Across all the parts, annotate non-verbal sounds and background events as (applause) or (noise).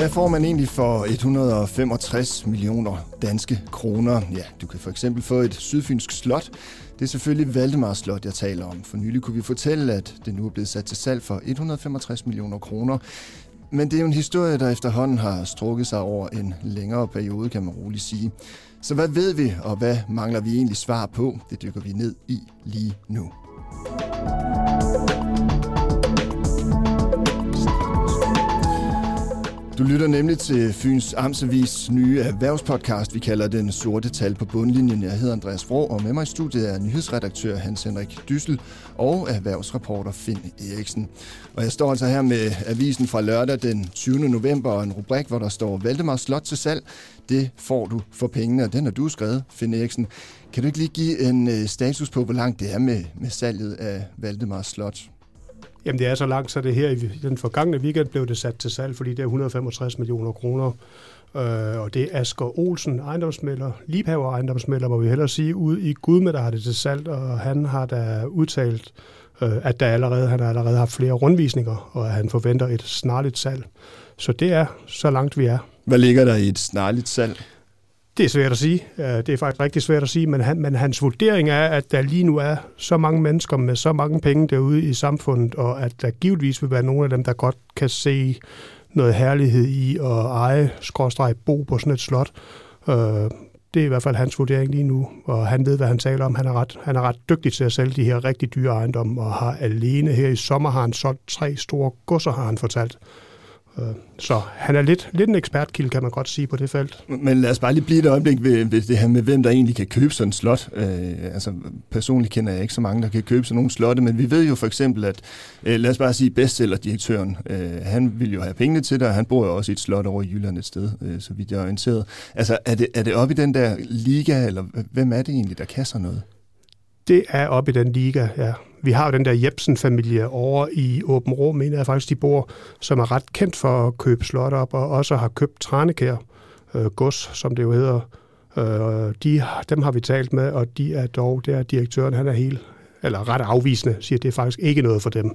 Hvad får man egentlig for 165 millioner danske kroner? Ja, du kan for eksempel få et sydfynsk slot. Det er selvfølgelig Valdemars Slot, jeg taler om. For nylig kunne vi fortælle, at det nu er blevet sat til salg for 165 millioner kroner. Men det er jo en historie, der efterhånden har strukket sig over en længere periode, kan man roligt sige. Så hvad ved vi, og hvad mangler vi egentlig svar på? Det dykker vi ned i lige nu. Du lytter nemlig til Fyns Amtsavis nye erhvervspodcast. Vi kalder den Sorte Tal på bundlinjen. Jeg hedder Andreas Vrå, og med mig i studiet er nyhedsredaktør Hans Henrik Dyssel og erhvervsreporter Finn Eriksen. Og jeg står altså her med avisen fra lørdag den 20. november og en rubrik, hvor der står Valdemar Slot til salg. Det får du for pengene, og den har du skrevet, Finn Eriksen. Kan du ikke lige give en øh, status på, hvor langt det er med, med salget af Valdemar Slot? Jamen det er så langt, så det her i den forgangne weekend blev det sat til salg, fordi det er 165 millioner kroner. Øh, og det er Asger Olsen, ejendomsmælder, Liebhaver ejendomsmælder, må vi hellere sige, ude i Gudme, der har det til salg, og han har da udtalt, øh, at der allerede, han har allerede haft flere rundvisninger, og at han forventer et snarligt salg. Så det er så langt, vi er. Hvad ligger der i et snarligt salg? Det er svært at sige. Øh, det er faktisk rigtig svært at sige, men, han, men hans vurdering er, at der lige nu er så mange mennesker med så mange penge derude i samfundet, og at der givetvis vil være nogle af dem, der godt kan se noget herlighed i at eje, skråstreg, bo på sådan et slot. Øh, det er i hvert fald hans vurdering lige nu, og han ved, hvad han taler om. Han er ret, han er ret dygtig til at sælge de her rigtig dyre ejendomme, og har alene her i sommer har han solgt tre store godser, har han fortalt. Øh, så han er lidt, lidt en ekspertkilde, kan man godt sige, på det felt. Men lad os bare lige blive et øjeblik ved, ved det her med, hvem der egentlig kan købe sådan en slot. Øh, altså, personligt kender jeg ikke så mange, der kan købe sådan nogle slotte, men vi ved jo for eksempel, at, øh, lad os bare sige, bestsellerdirektøren, øh, han vil jo have pengene til det, og han bor jo også i et slot over i Jylland et sted, øh, så vidt jeg er orienteret. Altså, er det, er det oppe i den der liga, eller hvem er det egentlig, der kan sådan noget? Det er oppe i den liga, ja. Vi har jo den der Jebsen-familie over i Åben Rå, mener jeg faktisk, de bor, som er ret kendt for at købe slot op, og også har købt Tranekær øh, gods, som det jo hedder. Øh, de, dem har vi talt med, og de er dog, der direktøren, han er helt, eller ret afvisende, siger, at det er faktisk ikke noget for dem.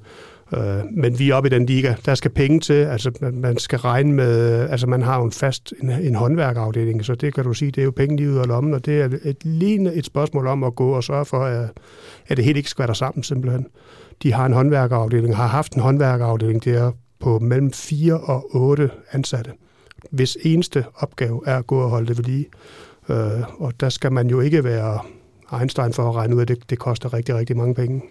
Øh, men vi er oppe i den liga. Der skal penge til, altså man, man skal regne med, altså man har jo en fast en, en håndværkafdeling, så det kan du sige, det er jo penge lige ud af lommen, og det er et, lige et spørgsmål om at gå og sørge for, at, at det helt ikke skvatter sammen simpelthen. De har en håndværkerafdeling, har haft en håndværkerafdeling der på mellem 4 og 8 ansatte, hvis eneste opgave er at gå og holde det ved lige. Øh, og der skal man jo ikke være Einstein for at regne ud, at det, det koster rigtig, rigtig mange penge.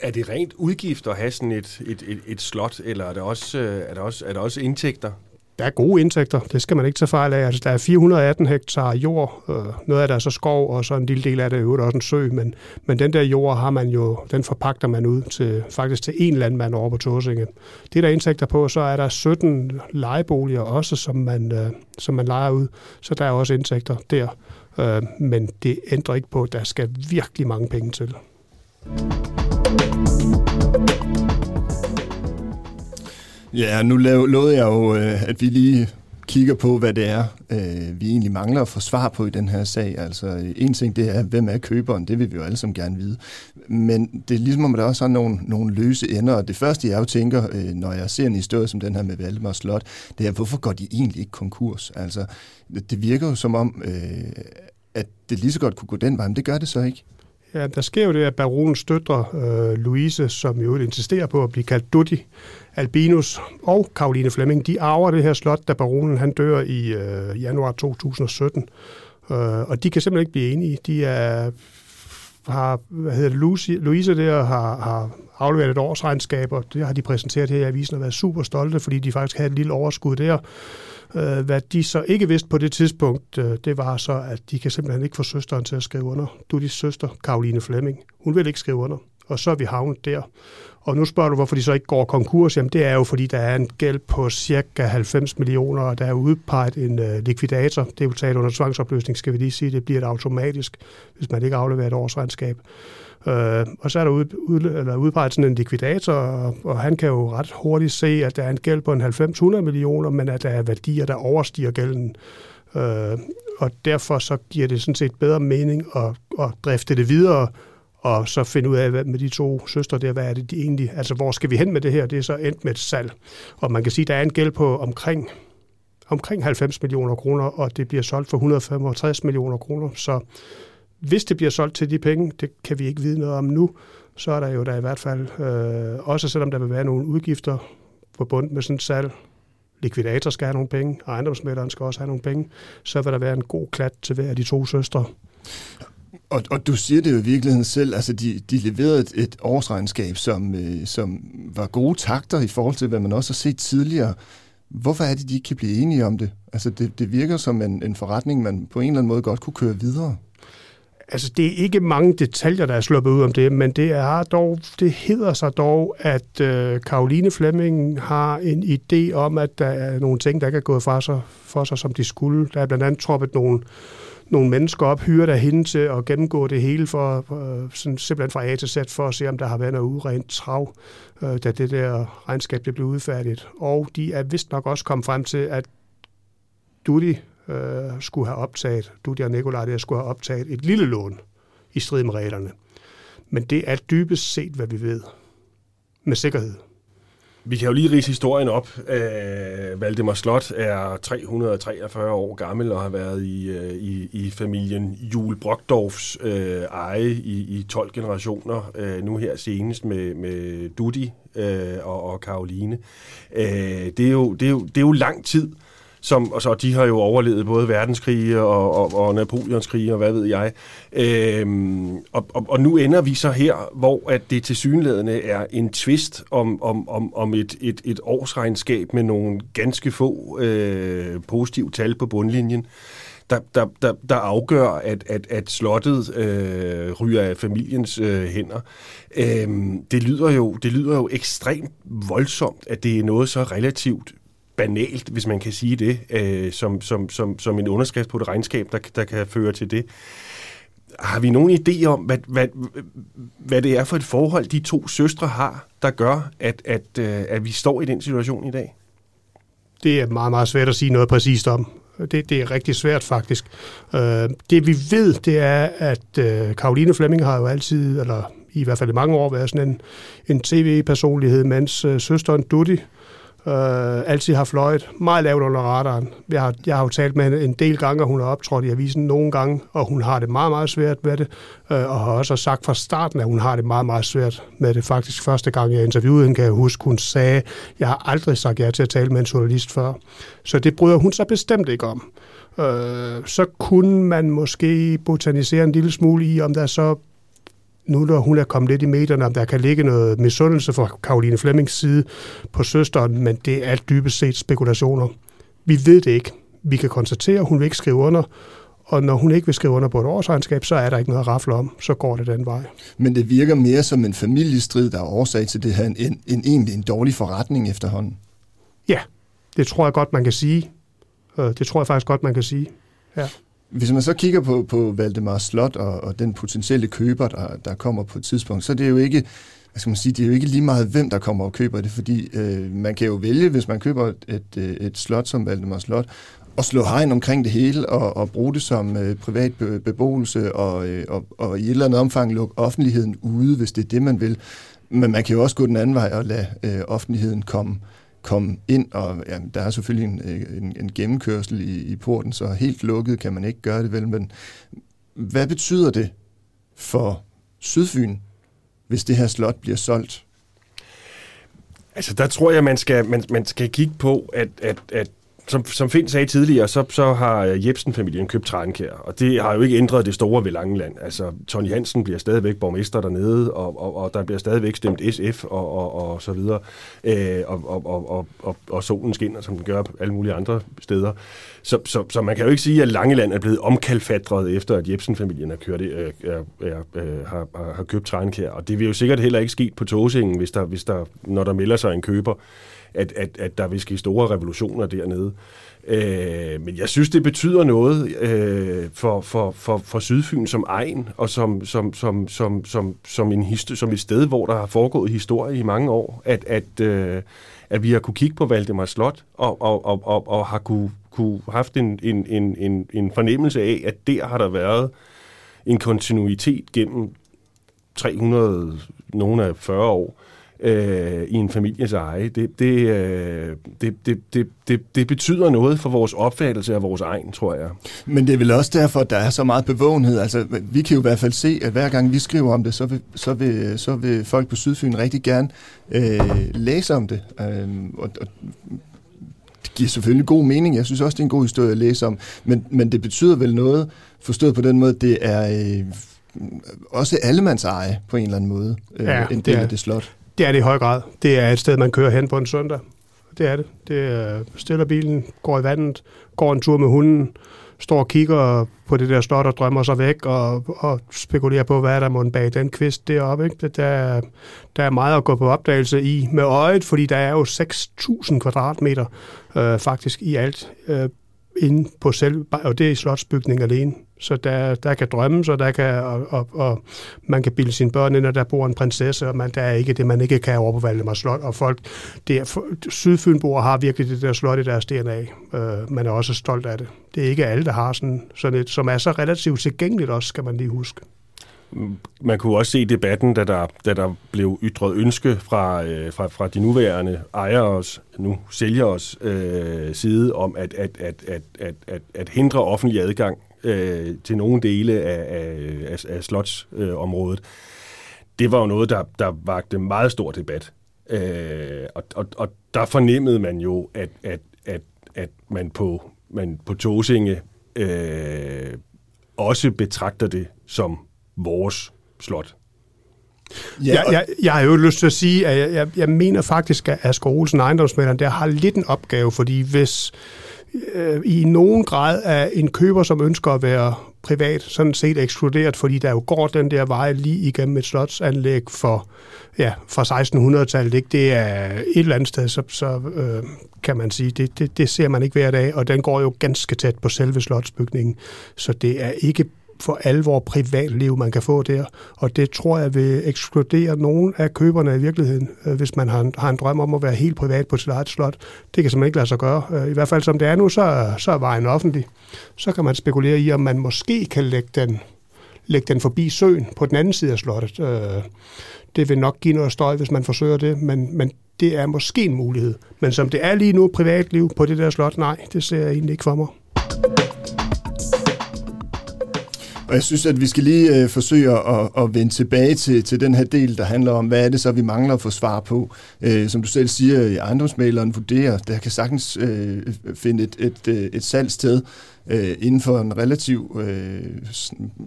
Er det rent udgift at have sådan et, et, et, et slot, eller er der, også, øh, er, der også, er der også indtægter? Der er gode indtægter, det skal man ikke tage fejl af. Altså, der er 418 hektar jord, øh, noget af det er så skov, og så en lille del af det er jo også en sø, men, men den der jord har man jo, den forpagter man ud til, faktisk til en landmand over på Torsinge. Det er der indtægter på, så er der 17 lejeboliger også, som man, øh, som man lejer ud, så der er også indtægter der. Øh, men det ændrer ikke på, at der skal virkelig mange penge til. Ja, nu lovede jeg jo, øh, at vi lige kigger på, hvad det er, øh, vi egentlig mangler at få svar på i den her sag. Altså, en ting det er, hvem er køberen? Det vil vi jo alle sammen gerne vide. Men det er ligesom, om der også er nogle, nogle løse ender. Og det første, jeg jo tænker, øh, når jeg ser en historie som den her med Valdemar Slot, det er, hvorfor går de egentlig ikke konkurs? Altså, det virker jo som om, øh, at det lige så godt kunne gå den vej, men det gør det så ikke. Ja, der sker jo det, at baronens døtre, øh, Louise, som jo insisterer på at blive kaldt Dutti, Albinus og Karoline Flemming, de arver det her slot, da baronen han dør i øh, januar 2017. Øh, og de kan simpelthen ikke blive enige. De er, har, hvad hedder det, Louise, Louise der har, har afleveret et årsregnskab, og det har de præsenteret her i avisen og været super stolte, fordi de faktisk havde et lille overskud der. Øh, hvad de så ikke vidste på det tidspunkt, øh, det var så, at de kan simpelthen ikke få søsteren til at skrive under. Du er søster, Karoline Flemming. Hun vil ikke skrive under. Og så er vi havnet der. Og nu spørger du, hvorfor de så ikke går konkurs. Jamen det er jo, fordi der er en gæld på cirka 90 millioner, og der er udpeget en øh, likvidator. Det er jo taget under tvangsopløsning, skal vi lige sige. Det bliver det automatisk, hvis man ikke afleverer et årsregnskab. Øh, og så er der ud, ud, eller udpeget sådan en likvidator, og, og han kan jo ret hurtigt se, at der er en gæld på en 90-100 millioner, men at der er værdier, der overstiger gælden. Øh, og derfor så giver det sådan set bedre mening at, at drifte det videre, og så finde ud af hvad med de to søstre der, hvad er det de egentlig, altså hvor skal vi hen med det her? Det er så endt med et salg. Og man kan sige, der er en gæld på omkring omkring 90 millioner kroner, og det bliver solgt for 165 millioner kroner. Så hvis det bliver solgt til de penge, det kan vi ikke vide noget om nu, så er der jo der i hvert fald, øh, også selvom der vil være nogle udgifter forbundet med sådan et salg, likvidator skal have nogle penge, og ejendomsmælderen skal også have nogle penge, så vil der være en god klat til hver af de to søstre. Og, og du siger det jo i virkeligheden selv, altså de, de leverede et, et årsregnskab, som, øh, som var gode takter i forhold til, hvad man også har set tidligere. Hvorfor er det, de ikke kan blive enige om det? Altså det, det virker som en, en forretning, man på en eller anden måde godt kunne køre videre. Altså, det er ikke mange detaljer, der er sluppet ud om det, men det er dog, det hedder sig dog, at øh, Karoline Flemming har en idé om, at der er nogle ting, der ikke er gået for sig, for sig som de skulle. Der er blandt andet troppet nogle, nogle mennesker op, hyret af hende til at gennemgå det hele, for, øh, sådan, simpelthen fra A til Z, for at se, om der har været noget urent trav, øh, da det der regnskab det blev udfærdigt. Og de er vist nok også kommet frem til, at Dudi øh, skulle have optaget, Dudi og Nikolaj der skulle have optaget et lille lån i strid med reglerne. Men det er dybest set, hvad vi ved. Med sikkerhed. Vi kan jo lige rise historien op. Øh, Valdemar Slot er 343 år gammel og har været i, øh, i, i familien Jule Brockdorfs øh, eje i, i 12 generationer. Øh, nu her senest med, med Dudi øh, og, og Karoline. Øh, det, er jo, det, er jo, det er jo lang tid som, og så de har jo overlevet både verdenskrige og, og, og Napoleonskrige og hvad ved jeg. Øhm, og, og, og nu ender vi så her, hvor at det tilsyneladende er en twist om, om, om, om et, et, et årsregnskab med nogle ganske få øh, positive tal på bundlinjen der, der, der, der afgør, at, at, at slottet øh, ryger af familiens øh, hænder. Øhm, det, lyder jo, det lyder jo ekstremt voldsomt, at det er noget så relativt banalt, hvis man kan sige det, øh, som, som, som, som en underskrift på et regnskab, der, der kan føre til det. Har vi nogen idé om, hvad, hvad, hvad det er for et forhold, de to søstre har, der gør, at, at, øh, at vi står i den situation i dag? Det er meget, meget svært at sige noget præcist om. Det, det er rigtig svært faktisk. Øh, det vi ved, det er, at øh, Karoline Flemming har jo altid, eller i hvert fald i mange år, været sådan en, en tv-personlighed, mens øh, søsteren Dutti øh, altid har fløjet meget lavt under radaren. Jeg har, jeg har jo talt med hende en del gange, og hun har optrådt i avisen nogle gange, og hun har det meget, meget svært med det, øh, og har også sagt fra starten, at hun har det meget, meget svært med det. Faktisk første gang, jeg interviewede hende, kan jeg huske, hun sagde, jeg har aldrig sagt ja til at tale med en journalist før. Så det bryder hun sig bestemt ikke om. Øh, så kunne man måske botanisere en lille smule i, om der så nu når hun er kommet lidt i medierne, om der kan ligge noget misundelse fra Karoline Flemmings side på søsteren, men det er dybest set spekulationer. Vi ved det ikke. Vi kan konstatere, at hun vil ikke skrive under, og når hun ikke vil skrive under på et årsregnskab, så er der ikke noget at rafle om. Så går det den vej. Men det virker mere som en familiestrid, der er årsag til det her, end, end egentlig en dårlig forretning efterhånden. Ja, det tror jeg godt, man kan sige. Øh, det tror jeg faktisk godt, man kan sige. Ja. Hvis man så kigger på, på Valdemar Slot og, og den potentielle køber, der, der kommer på et tidspunkt, så er det jo ikke, hvad skal man sige, det er jo ikke lige meget, hvem der kommer og køber det, fordi øh, man kan jo vælge, hvis man køber et, øh, et, slot som Valdemar Slot, og slå hegn omkring det hele og, og bruge det som øh, privat beboelse og, øh, og, og i et eller andet omfang lukke offentligheden ude, hvis det er det, man vil. Men man kan jo også gå den anden vej og lade øh, offentligheden komme komme ind, og ja, der er selvfølgelig en, øh, en, en gennemkørsel i, i porten, så helt lukket kan man ikke gøre det vel, men hvad betyder det for Sydfyn, hvis det her slot bliver solgt? Altså, der tror jeg, man skal, man, man skal kigge på, at, at, at som, som Finn sagde tidligere, så, så har øh, Jebsen-familien købt Trankær, og det har jo ikke ændret det store ved Langeland. Altså, Tony Hansen bliver stadigvæk borgmester dernede, og, og, og der bliver stadigvæk stemt SF og, og, og så videre, øh, og, og, og, og, og, og solen skinner, som den gør på alle mulige andre steder. Så, så, så man kan jo ikke sige, at Langeland er blevet omkalfatret efter, at Jebsen-familien har, kørt, øh, øh, øh, har, har, har købt Trankær, og det vil jo sikkert heller ikke ske på Tåsingen, hvis der, hvis der, når der melder sig en køber at, at, at der vil ske store revolutioner dernede. Øh, men jeg synes, det betyder noget øh, for, for, for, for Sydfyn som egen, og som, som, som, som, som, som, en som et sted, hvor der har foregået historie i mange år, at, at, øh, at vi har kunne kigge på Valdemar Slot, og, og, og, og, og har kunne, kunne haft en, en, en, en, en fornemmelse af, at der har der været en kontinuitet gennem 300, nogle af 40 år, øh, i en families eje, det, det, øh, det, det, det, det, det betyder noget for vores opfattelse af vores egen, tror jeg. Men det er vel også derfor, at der er så meget bevågenhed. Altså, vi kan jo i hvert fald se, at hver gang vi skriver om det, så vil, så vil, så vil folk på Sydfyn rigtig gerne øh, læse om det. Øh, og, og det giver selvfølgelig god mening. Jeg synes også, det er en god historie at læse om. Men, men det betyder vel noget, forstået på den måde, det er øh, også allemands eje på en eller anden måde, øh, ja, en del af det slot. Det er det i høj grad. Det er et sted, man kører hen på en søndag. Det er det. Det er, stiller bilen, går i vandet, går en tur med hunden, står og kigger på det der slot og drømmer sig væk og, og spekulerer på, hvad der må bag den kvist deroppe. Ikke? Der, der er meget at gå på opdagelse i med øjet, fordi der er jo 6.000 kvadratmeter øh, faktisk i alt øh, inde på selv, og det er i slotsbygningen alene. Så der, der kan drømmes, og, der kan, og, og, og man kan bilde sine børn ind, og der bor en prinsesse, og man, der er ikke det, man ikke kan over på Valdemar Slot. Og folk, det er, Sydfynboer har virkelig det der slot i deres DNA. Øh, man er også stolt af det. Det er ikke alle, der har sådan, sådan et, som er så relativt tilgængeligt også, skal man lige huske. Man kunne også se i debatten, da der, da der blev ytret ønske fra, øh, fra, fra de nuværende ejers, nu sælgers øh, side, om at, at, at, at, at, at, at hindre offentlig adgang øh, til nogle dele af, af, af, af slotsområdet. Øh, det var jo noget, der, der vagte meget stor debat. Øh, og, og, og der fornemmede man jo, at, at, at, at man på, man på Tåsinge øh, også betragter det som vores slot. Ja, jeg, jeg, jeg har jo lyst til at sige, at jeg, jeg, jeg mener faktisk, at Asger Olsen, ejendomsmælderen, der har lidt en opgave, fordi hvis øh, i nogen grad er en køber, som ønsker at være privat, sådan set ekskluderet, fordi der jo går den der vej lige igennem et slotsanlæg for, ja, fra 1600-tallet. Ikke? Det er et eller andet sted, så, så øh, kan man sige, det, det, det ser man ikke hver dag, og den går jo ganske tæt på selve slotsbygningen, så det er ikke for alvor privatliv, man kan få der. Og det tror jeg vil ekskludere nogle af køberne i virkeligheden, øh, hvis man har en, har en drøm om at være helt privat på sit eget slot. Det kan simpelthen ikke lade sig gøre. Øh, I hvert fald som det er nu, så, så er vejen offentlig. Så kan man spekulere i, om man måske kan lægge den, lægge den forbi søen på den anden side af slottet. Øh, det vil nok give noget støj, hvis man forsøger det, men, men det er måske en mulighed. Men som det er lige nu, privatliv på det der slot, nej, det ser jeg egentlig ikke for mig. Og jeg synes, at vi skal lige øh, forsøge at, at vende tilbage til, til den her del, der handler om, hvad er det så, vi mangler at få svar på. Øh, som du selv siger, ejendomsmaleren vurderer, der kan sagtens øh, finde et, et, øh, et salgsted øh, inden for en relativ øh,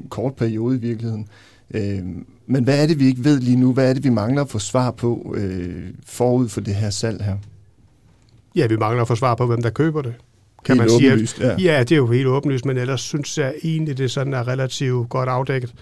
kort periode i virkeligheden. Øh, men hvad er det, vi ikke ved lige nu? Hvad er det, vi mangler at få svar på øh, forud for det her salg her? Ja, vi mangler at få svar på, hvem der køber det kan helt man sige. Åbenlyst, ja. ja, det er jo helt åbenlyst, men ellers synes jeg egentlig, det sådan er relativt godt afdækket.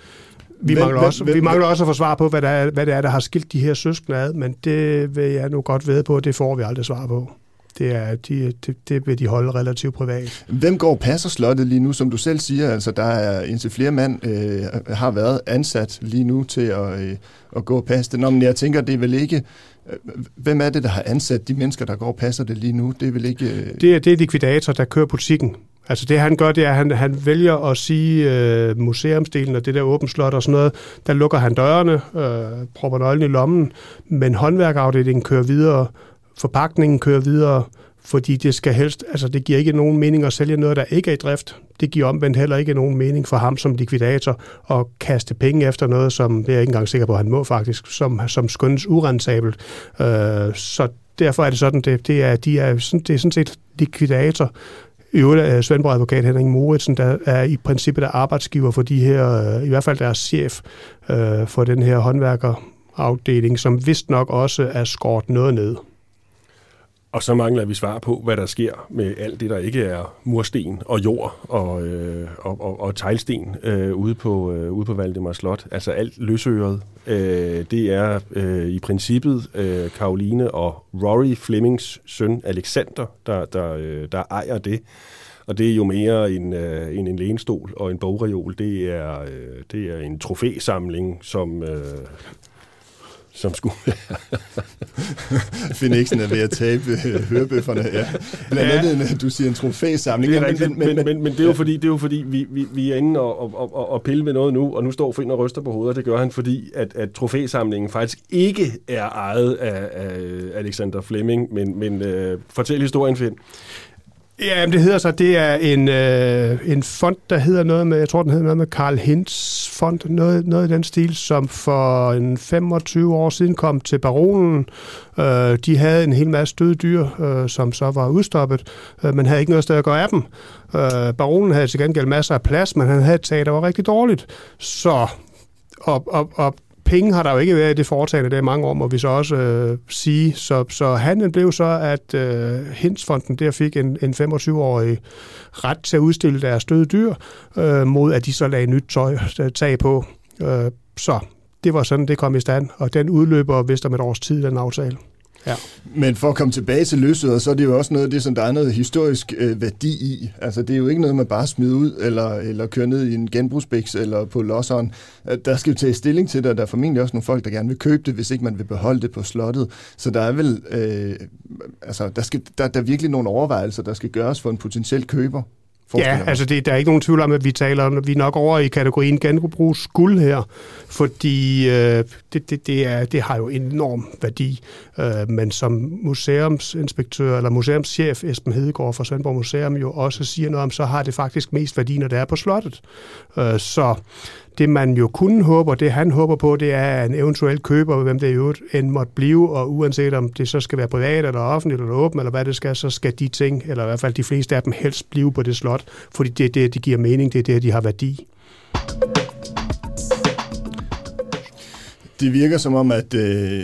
Vi, hvem, mangler, også, hvem, vi mangler også at få svar på, hvad, der er, hvad det er, der har skilt de her søskende ad, men det vil jeg nu godt ved på, det får vi aldrig svar på. Det, er, de, det, det vil de holde relativt privat. Hvem går passer slottet lige nu, som du selv siger? Altså, der er indtil flere mand øh, har været ansat lige nu til at, øh, at gå og passe det. Nå, men jeg tænker, det er vel ikke Hvem er det, der har ansat de mennesker, der går og passer det lige nu? Det er vel ikke... Øh, det er, det er likvidator, der kører butikken. Altså det han gør, det er, at han, han vælger at sige øh, museumsdelen og det der åbent slot og sådan noget, der lukker han dørene, øh, propper nøglen i lommen, men håndværkafdelingen kører videre, forpakningen kører videre, fordi det skal helst, altså det giver ikke nogen mening at sælge noget, der ikke er i drift. Det giver omvendt heller ikke nogen mening for ham som likvidator at kaste penge efter noget, som det er jeg ikke engang sikker på, at han må faktisk, som, som skønnes urensabelt. Øh, så derfor er det sådan, det, det, er, de er, sådan, det er sådan set likvidator, i øvrigt er Svendborg advokat Henning Moritsen, der er i princippet der arbejdsgiver for de her, øh, i hvert fald deres chef øh, for den her håndværkerafdeling, som vist nok også er skåret noget ned. Og så mangler vi svar på, hvad der sker med alt det, der ikke er mursten og jord og, øh, og, og, og teglsten øh, ude, på, øh, ude på Valdemar Slot. Altså alt løsøret. Øh, det er øh, i princippet øh, Karoline og Rory Flemings søn Alexander, der, der, øh, der ejer det. Og det er jo mere end, øh, end en lænestol og en bogreol. Det er, øh, det er en trofæsamling, som... Øh, som skulle Phoenixen (laughs) er ved at tabe øh, hørebøfferne. Ja. Blandt ja. andet, du siger en trofæsamling. Det er rigtigt, men, men, men, men, men, det er jo fordi, det er jo fordi vi, vi, vi er inde og, og, og, og pille ved noget nu, og nu står Finn og ryster på hovedet, det gør han, fordi at, at trofæsamlingen faktisk ikke er ejet af, af Alexander Fleming, men, men uh, fortæl historien, Finn. Ja, det hedder så, det er en, øh, en fond, der hedder noget med, jeg tror, den hedder noget med Karl Hintz fond, noget, noget i den stil, som for en 25 år siden kom til baronen. Øh, de havde en hel masse døde dyr, øh, som så var udstoppet, øh, men havde ikke noget sted at gøre af dem. Øh, baronen havde til gengæld masser af plads, men han havde et tag, der var rigtig dårligt. Så og, og, og penge har der jo ikke været i det foretagende der i mange år, må vi så også øh, sige. Så, så handlen blev så, at øh, Hinsfonden der fik en, en 25-årig ret til at udstille deres døde dyr, øh, mod at de så lagde nyt tøj, øh, tag på. Øh, så det var sådan, det kom i stand, og den udløber vist om et års tid, den aftale. Ja. Men for at komme tilbage til løsøder, så er det jo også noget af det, som der er noget historisk øh, værdi i. Altså det er jo ikke noget, man bare smider ud, eller, eller kører ned i en genbrugsbiks, eller på losseren. Øh, der skal jo tage stilling til det, og der er formentlig også nogle folk, der gerne vil købe det, hvis ikke man vil beholde det på slottet. Så der er vel, øh, altså der, skal, der, der er virkelig nogle overvejelser, der skal gøres for en potentiel køber. Ja, altså det, der er ikke nogen tvivl om, at vi taler vi er nok over i kategorien genbrugs guld her, fordi øh, det, det, det, er, det har jo enorm værdi. Øh, men som museumsinspektør eller museumschef Esben Hedegaard fra Svendborg Museum jo også siger noget om, så har det faktisk mest værdi, når det er på slottet. Øh, så det man jo kunne håbe, og det han håber på, det er en eventuel køber, hvem det jo end måtte blive, og uanset om det så skal være privat eller offentligt eller åbent, eller hvad det skal, så skal de ting, eller i hvert fald de fleste af dem, helst blive på det slot, fordi det er det, de giver mening, det er det, de har værdi. Det virker som om, at øh,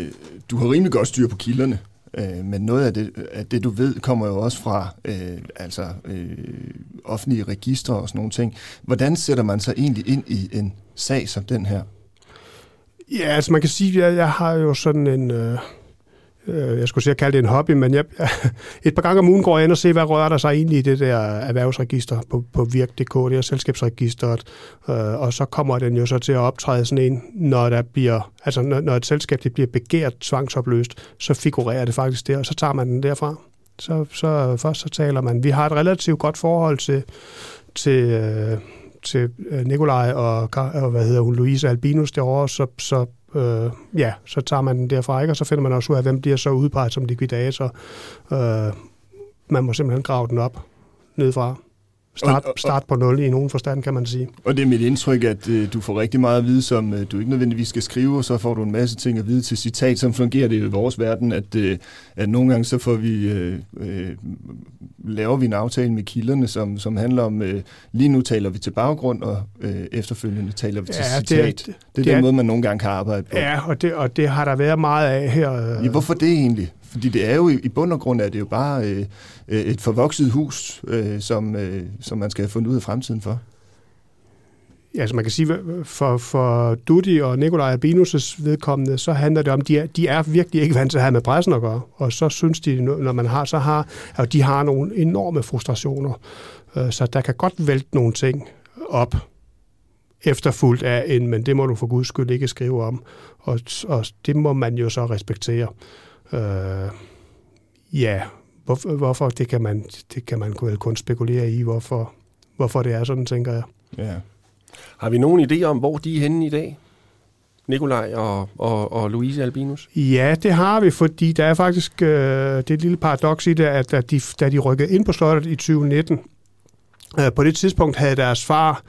du har rimelig godt styr på kilderne. Øh, men noget af det, af det, du ved, kommer jo også fra øh, altså, øh, offentlige registre og sådan nogle ting. Hvordan sætter man sig egentlig ind i en sag som den her? Ja, altså man kan sige, at jeg, jeg har jo sådan en... Øh øh, jeg skulle sige at kalde det en hobby, men jeg, (laughs) et par gange om ugen går jeg ind og ser, hvad rører der sig egentlig i det der erhvervsregister på, på Virk.dk, det er selskabsregisteret, øh, og så kommer den jo så til at optræde sådan en, når der bliver, altså når, når et selskab det bliver begært tvangsopløst, så figurerer det faktisk der, og så tager man den derfra. Så, så øh, først så taler man. Vi har et relativt godt forhold til, til, øh, til øh, Nikolaj og, og hvad hedder hun, Louise Albinus derovre, så, så øh, ja, så tager man den derfra, ikke? og så finder man også ud af, hvem bliver så udpeget som likvidator. Øh, man må simpelthen grave den op nedefra. Start, start på nul i nogen forstand, kan man sige. Og det er mit indtryk, at øh, du får rigtig meget at vide, som øh, du ikke nødvendigvis skal skrive, og så får du en masse ting at vide til citat, som fungerer det i vores verden, at, øh, at nogle gange så får vi, øh, øh, laver vi en aftale med kilderne, som, som handler om, øh, lige nu taler vi til baggrund, og øh, efterfølgende taler vi til ja, citat. Det, det, det er den er, måde, man nogle gange kan arbejde på. Ja, og det, og det har der været meget af her. Øh. Ja, hvorfor det egentlig? Fordi det er jo i bund og grund er det jo bare øh, øh, et forvokset hus, øh, som, øh, som man skal have fundet ud af fremtiden for. Ja, altså man kan sige, for, for Dudi og Nikolaj Albinus' vedkommende, så handler det om, de er, de er virkelig ikke vant til at have med pressen at gøre. Og så synes de, når man har, så har, at de har nogle enorme frustrationer. Øh, så der kan godt vælte nogle ting op efterfuldt af en, men det må du for guds skyld ikke skrive om. Og, og det må man jo så respektere. Øh, ja, hvorfor, hvorfor det kan man, det kan man vel kun spekulere i, hvorfor, hvorfor det er sådan, tænker jeg. Ja. Har vi nogen idé om, hvor de er henne i dag? Nikolaj og, og, og Louise Albinus? Ja, det har vi, fordi der er faktisk øh, det er et lille paradoks i det, at da de, da de rykkede ind på slottet i 2019, øh, på det tidspunkt havde deres far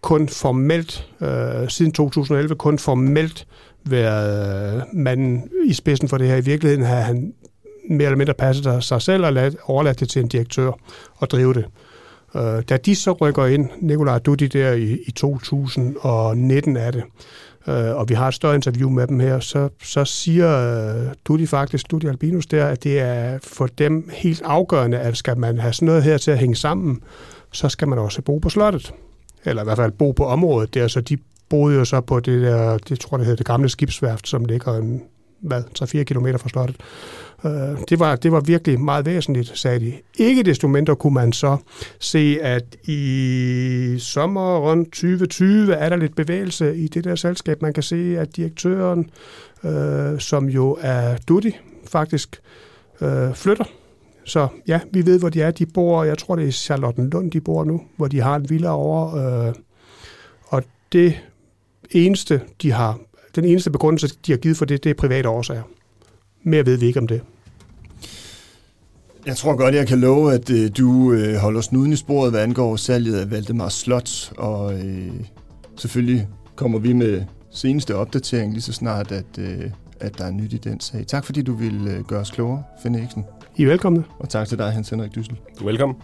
kun formelt, øh, siden 2011, kun formelt været manden i spidsen for det her. I virkeligheden har han mere eller mindre passet sig selv og lad, overladt det til en direktør og drive det. Øh, da de så rykker ind, Nikolaj Dudi der i, i 2019 er det, øh, og vi har et større interview med dem her, så, så siger øh, uh, Dudi faktisk, Dudi Albinus der, at det er for dem helt afgørende, at skal man have sådan noget her til at hænge sammen, så skal man også bo på slottet. Eller i hvert fald bo på området der, så de boede jo så på det der, det tror jeg, det hedder det gamle skibsværft, som ligger en hvad, 3-4 km fra slottet. Øh, det, var, det var virkelig meget væsentligt, sagde de. Ikke desto mindre kunne man så se, at i sommeren 2020 er der lidt bevægelse i det der selskab. Man kan se, at direktøren, øh, som jo er Dudi, faktisk øh, flytter. Så ja, vi ved, hvor de er. De bor, jeg tror, det er i Charlottenlund, de bor nu, hvor de har en villa over. Øh, og det eneste, de har, den eneste begrundelse, de har givet for det, det er private årsager. Mere ved vi ikke om det. Jeg tror godt, jeg kan love, at øh, du øh, holder snuden i sporet, hvad angår salget af Valdemar Slot, og øh, selvfølgelig kommer vi med seneste opdatering lige så snart, at, øh, at der er nyt i den sag. Tak fordi du ville øh, gøre os klogere, Finn Eriksen. I er velkomne. Og tak til dig, Hans Henrik Dyssel. Velkommen.